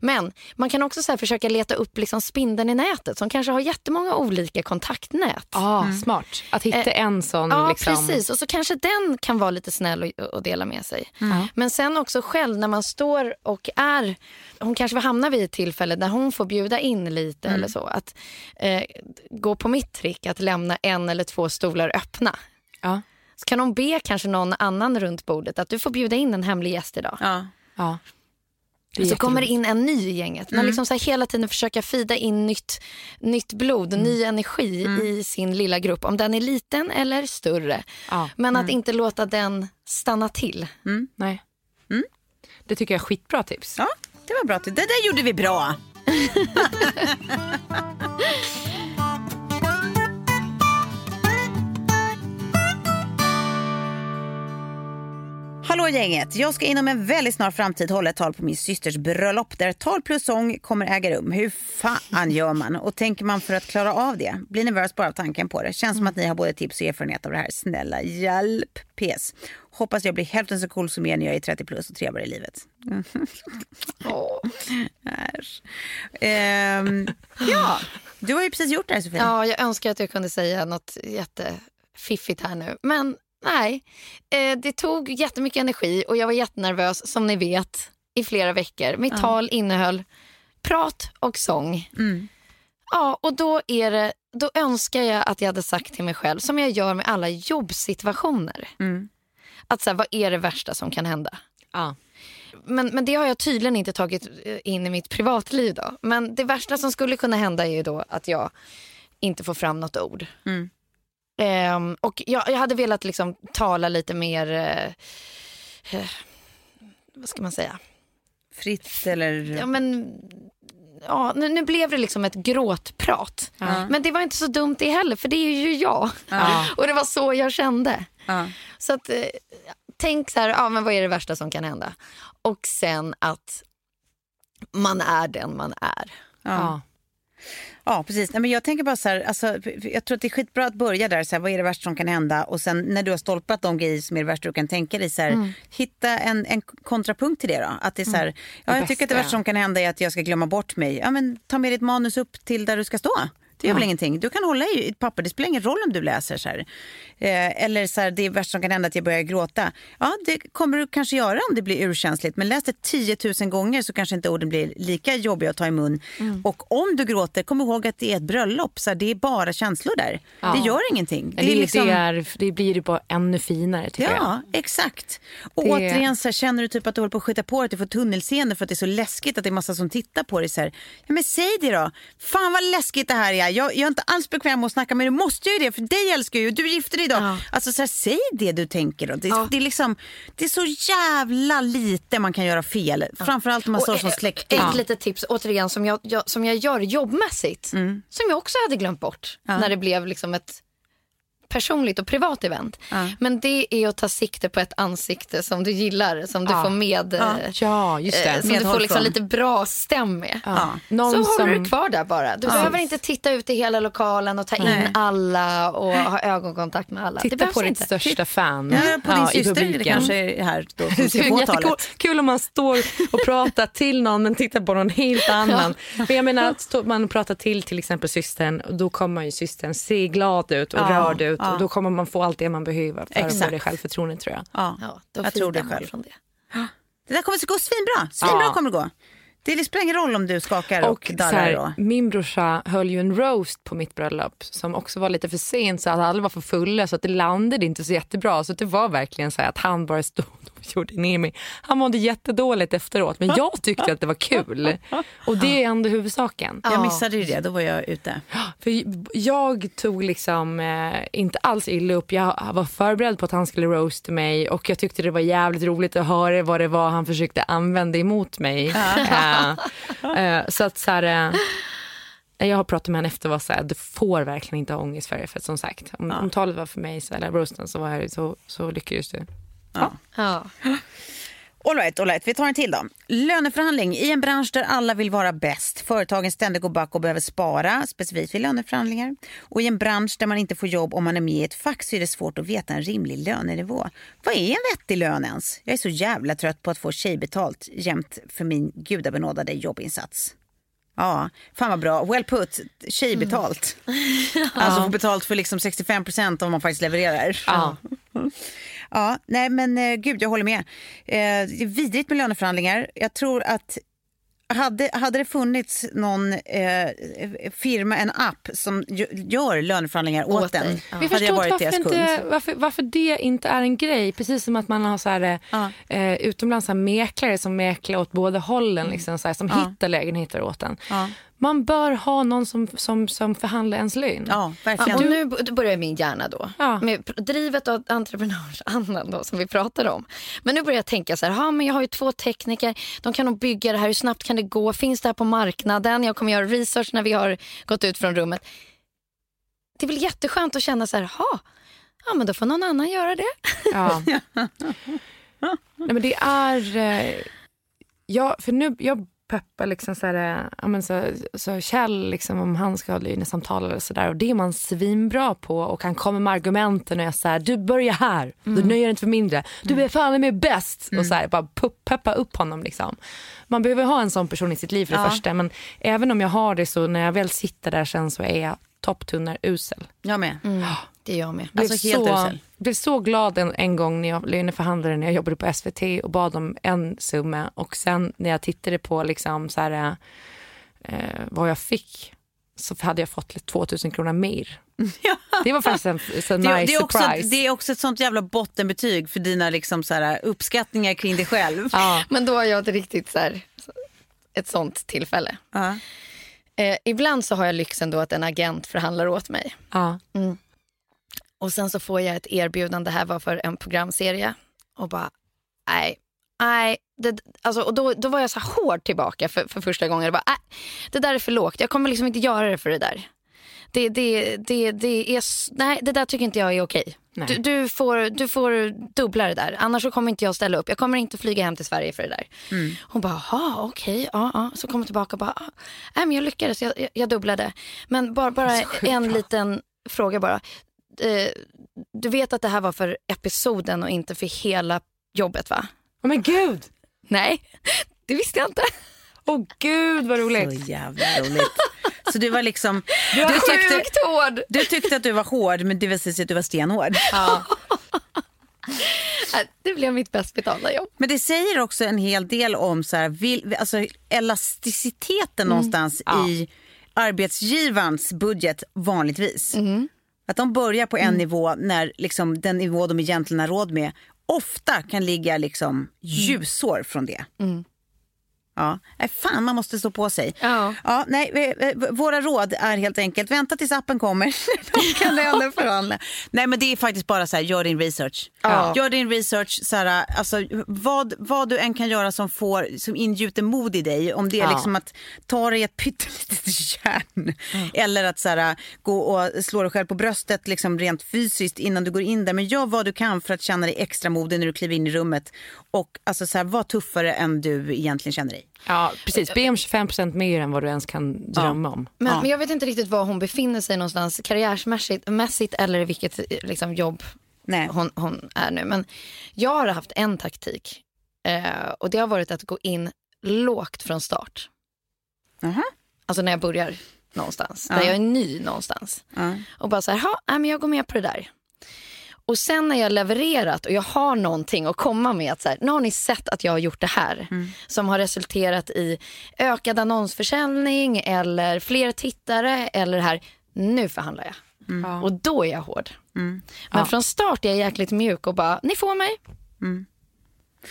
Men man kan också så här försöka leta upp liksom spindeln i nätet som kanske har jättemånga olika kontaktnät. Ah, Smart. Att hitta Eh, en sån. Ja, liksom. precis. Och så kanske den kan vara lite snäll och, och dela med sig. Men sen också själv när man står och är... Hon kanske vill hamna vid ett tillfälle där hon får bjuda in lite eller så. Att eh, gå på mitt trick att lämna en eller två stolar öppna. Ja. Så kan hon be kanske någon annan runt bordet att du får bjuda in en hemlig gäst idag. Ja. Ja. Är Så kommer det in en ny i gänget. Men liksom så här hela tiden försöka fida in nytt, nytt blod, ny energi i sin lilla grupp. Om den är liten eller större. Ja. Men att inte låta den stanna till. Nej. Det tycker jag är skitbra tips. ja, det var bra. Det där gjorde vi bra. Hallå gänget! Jag ska inom en väldigt snar framtid hålla ett tal på min systers bröllop där tal plus sång kommer äga rum. Hur fan gör man? Och tänker man för att klara av det? Blir nervös bara av tanken på det. Känns som att ni har både tips och erfarenhet av det här. Snälla hjälp! PS. Hoppas jag blir hälften så cool som er när jag är 30 plus och trevligare i livet. Äsch. Ehm, ja, du har ju precis gjort det här Sofie. Ja, jag önskar att jag kunde säga något jättefiffigt här nu. Men nej, eh, det tog jättemycket energi och jag var jättenervös som ni vet i flera veckor. Mitt tal innehöll prat och sång. Ja, och då, är det, då önskar jag att jag hade sagt till mig själv, som jag gör med alla jobbsituationer. Att så här, vad är det värsta som kan hända? Ja. Men, men det har jag tydligen inte tagit eh, in i mitt privatliv. Då. Men det värsta som skulle kunna hända är ju då att jag inte får fram något ord. Mm. Ehm, och jag, jag hade velat liksom tala lite mer, eh, vad ska man säga? Fritt eller... Ja, men, ja, nu, nu blev det liksom ett gråtprat. Men det var inte så dumt det heller, för det är ju jag. Och det var så jag kände. Så att, eh, tänk så här, ja, men vad är det värsta som kan hända? Och sen att man är den man är. Ja. Precis. Nej, men jag tänker bara så här, alltså, jag tror att det är skitbra att börja där. Så här, vad är det värsta som kan hända? Och sen när du har stolpat de grejer som är det värsta du kan tänka dig, så här, Mm. hitta en, en kontrapunkt till det då. Att det är så här, ja, jag tycker att det bästa, värsta som kan hända är att jag ska glömma bort mig. Ja, men ta med ditt manus upp till där du ska stå. Det gör väl ingenting. Du kan hålla i ett papper, det spelar ingen roll om du läser. Så här. Eh, eller så här, det värsta som kan hända att jag börjar gråta. Ja, det kommer du kanske göra om det blir urkänsligt. Men läs det 10 000 gånger så kanske inte orden blir lika jobbiga att ta i mun. Och om du gråter, kom ihåg att det är ett bröllop. Så här, det är bara känslor där. Det gör ingenting. Det, det, liksom- är, det blir ju bara ännu finare tycker jag. Ja, exakt. Och Det- återigen så här, känner du typ att du håller på att skjuta på dig, att du får tunnelseende för att det är så läskigt att det är massa som tittar på dig. Så här, ja, men säg det då. Fan vad läskigt det här är. Jag, jag är inte alls bekväm med att snacka dig. Du måste ju det, för dig älskar jag ju. Du gifter dig idag. Alltså så här, säg det du tänker då. Det, det, är liksom, det är så jävla lite man kan göra fel. Framförallt om man står som släkting. Ett litet tips återigen som jag, jag, som jag gör jobbmässigt. Som jag också hade glömt bort när det blev liksom ett personligt och privat event. Men det är att ta sikte på ett ansikte som du gillar, som du Ja. får med. eh, Ja, just det. eh, som Med du får liksom lite bra stäm med. Ja. Så Någon håller som, du kvar där bara. Du behöver inte titta ut i hela lokalen och ta in alla och ha ögonkontakt med alla. Titta på ditt inte. största fan Ja, på din i syster det publiken. kanske är här då, som Det ska är få jättekul talet. kul om man står och pratar till någon men tittar på någon helt annan. Men jag menar, man pratar till till exempel systern och då kommer ju systern se glad ut och Ja, rörd ut ja. Och då kommer man få allt det man behöver för att Exakt. få det självförtroendet tror jag. Ja. Ja, då Jag tror det själv. Från det. Det där kommer att gå svinbra. Svinbra Ja. kommer det gå. Det spelar ingen roll om du skakar och, Och så darrar. här, och... min brorsa höll ju en roast på mitt bröllop som också var lite för sent så att alla var för fulla så att det landade inte så jättebra. Så det var verkligen så här att han bara stod gjorde mig. Han mådde jättedåligt efteråt men jag tyckte att det var kul. Och det är ändå huvudsaken. Jag missade ju det, då var jag ute. För jag tog liksom eh, inte alls illa upp. Jag var förberedd på att han skulle roasta mig och jag tyckte det var jävligt roligt att höra vad det var han försökte använda emot mig. Eh, eh, så att så här, eh, jag har pratat med honom efter och var så här, du får verkligen inte ha ångest för det. För som sagt, om, om talet var för mig så, eller roasten så, var jag, så, så lyckades du. Ja. All right, all right, vi tar en till då. Löneförhandling i en bransch där alla vill vara bäst. Företagen ständigt går back och behöver spara, specifikt vid löneförhandlingar. Och i en bransch där man inte får jobb om man är med i ett fack så är det svårt att veta en rimlig lönenivå. Vad är en vettig lön ens? Jag är så jävla trött på att få tjejbetalt jämt för min gudabenådade jobbinsats. Ja, fan vad bra. Well put. Tjejbetalt. Alltså få betalt för liksom 65 procent om man faktiskt levererar. Ja. Ja, nej men eh, gud jag håller med. Eh, det är vidrigt med löneförhandlingar. Jag tror att hade, hade det funnits någon eh, firma, en app som gö- gör löneförhandlingar åt, Åt den, ja. Vi hade jag förstår varit varför, deras kund. inte, varför, varför det inte är en grej. Precis som att man har så här, Ja. eh, utomlands så här mäklare som mäklar åt båda hållen, liksom, så här, som hittar lägenheter åt en. Man bör ha någon som, som, som förhandlar ens lön. Ja, Ja, verkligen. och nu börjar min hjärna då. Ja. Med drivet och entreprenörsandan då, som vi pratade om. Men nu börjar jag tänka så här, ha, men jag har ju två tekniker, de kan nog bygga det här, hur snabbt kan det gå? Finns det här på marknaden? Jag kommer göra research när vi har gått ut från rummet. Det är väl jätteskönt att känna så här, ha, ja men då får någon annan göra det. Ja. Nej, men det är... Eh, ja, för nu, jag peppar liksom så här, eh, ja, men så, så Kjell, liksom, om han ska ha lönesamtal eller sådär. Och det är man svinbra på och han kommer med argumenten och jag säger du börjar här, du nöjer dig inte för mindre. Du är fan med bäst. Och så här, bara peppa upp honom. Liksom. Man behöver ha en sån person i sitt liv för det Ja. första. Men även om jag har det så när jag väl sitter där sen så är jag topptunnar usel. Jag med. Det är jag med. blev, Alltså, helt så, usel. blev så glad en, en gång när jag löneförhandlade när jag jobbade på SVT och bad om en summa och sen när jag tittade på liksom så här, eh, vad jag fick så hade jag fått lite 2000 kronor mer Det var faktiskt en så Det, nice det, är också, surprise. det är också ett sånt jävla bottenbetyg för dina liksom så här, uppskattningar kring dig själv. Ja. Men då har jag ett riktigt så här, ett sånt tillfälle. Ja. Eh, ibland så har jag lyxen då att en agent förhandlar åt mig. Ja. Och sen så får jag ett erbjudande, det här var för en programserie. Och bara, nej, nej. Det, alltså, och då, då var jag så hård tillbaka för, för första gången. Jag bara, nej, det där är för lågt, jag kommer liksom inte göra det för det där. Det, det, det, det, är, nej, det där tycker inte jag är okej. Du, du, får, du får dubbla det där, annars kommer inte jag ställa upp. Jag kommer inte flyga hem till Sverige för det där. Hon bara, jaha okej, ja, ja. Så kom hon tillbaka och bara, ah, nej men jag lyckades, jag, jag, jag dubblade. Men bara, bara en liten fråga bara. Eh, du vet att det här var för episoden och inte för hela jobbet va? Oh, men gud! Nej, det visste jag inte. Åh oh, gud vad Så roligt. jävla roligt. Så du var liksom, du, Du tyckte, hård. du tyckte att du var hård men det visade sig att du var stenhård. Äh, Det blev mitt bäst betalda jobb. Men det säger också en hel del om så här, vil, alltså elasticiteten någonstans i arbetsgivarens budget vanligtvis. Att de börjar på en nivå när liksom, den nivå de egentligen har råd med ofta kan ligga liksom ljusår från det. Ja, nej, fan man måste stå på sig. Ja. Ja, nej, eh, våra råd är helt enkelt vänta tills appen kommer. Då kan löneförhandla. Nej men det är faktiskt bara så här, gör din research. Ja. Gör din research, så här, alltså, vad, vad du än kan göra som, får, som ingjuter mod i dig. Om det är Ja. liksom att ta dig ett pyttelitet järn. Eller att så här, gå och slå dig själv på bröstet liksom, rent fysiskt innan du går in där. Men gör vad du kan för att känna dig extra modig när du kliver in i rummet. Och alltså, så här, var tuffare än du egentligen känner dig. Ja, precis. Be om 25% mer än vad du ens kan drömma om. Men, Ja. men jag vet inte riktigt var hon befinner sig någonstans karriärsmässigt mässigt, eller vilket liksom, jobb Nej. hon, hon är nu. Men jag har haft en taktik eh, och det har varit att gå in lågt från start. Aha. Alltså när jag börjar någonstans, Ja. när jag är ny någonstans. Ja. Och bara så här, "Ha, nej, men jag går med på det där. Och sen när jag levererat och jag har någonting att komma med, att så här, nu har ni sett att jag har gjort det här. Som har resulterat i ökad annonsförsäljning eller fler tittare eller här, nu förhandlar jag. Och då är jag hård. Men Ja. från start är jag jäkligt mjuk och bara, ni får mig.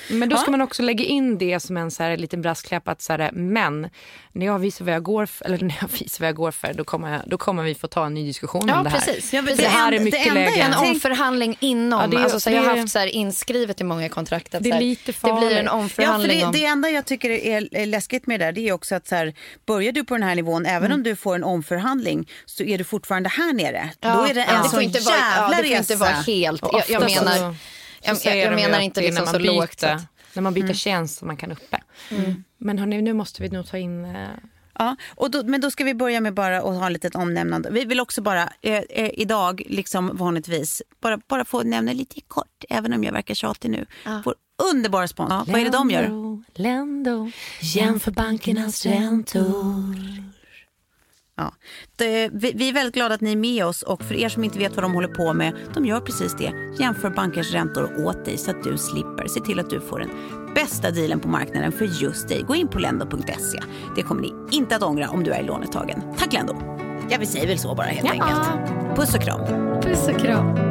Men då ska man också lägga in det som en så här liten brasklapp att så här, men när jag visar vad jag går för, eller när jag visar vad jag går för då kommer, jag, då kommer vi få ta en ny diskussion Ja, om det här. precis. Ja, men det, det här en- är det mycket enda läge. jag En omförhandling inom. Ja, det är- alltså, så jag har det är- haft så här inskrivet i många kontrakt att Det är så här, lite det blir farligt. en Ja, omförhandling för om... det, det enda jag tycker är, är läskigt med det där det är också att så här, börjar du på den här nivån, även Mm. om du får en omförhandling så är du fortfarande här nere. Ja, Då är det en ja. sån jävla ja, det får resa. inte vara helt... Och Jag, jag menar, så jag, säger jag, jag menar inte det är liksom när så man byter, lågt. Att, När man byter Mm. tjänst som man kan uppe. Men hörni, nu måste vi nog ta in... eh, Ja, och då, men då ska vi börja med bara att ha ett litet omnämnande. Vi vill också bara eh, eh, idag, liksom vanligtvis, bara, bara få nämna lite kort, även om jag verkar tjatig nu. Vår underbara sponsor. Ja, vad är det de gör? Lendo, Lendo, jämför bankernas räntor. Ja. Det, vi, vi är väldigt glada att ni är med oss och för er som inte vet vad de håller på med, de gör precis det. Jämför bankers räntor åt dig så att du slipper. Se till att du får den bästa dealen på marknaden för just dig. Gå in på lendo.se. Det kommer ni inte att ångra om du är lånetagen. Tack Lendo! Ja, vi säger väl så bara helt Ja. enkelt. Puss och kram. puss och kram.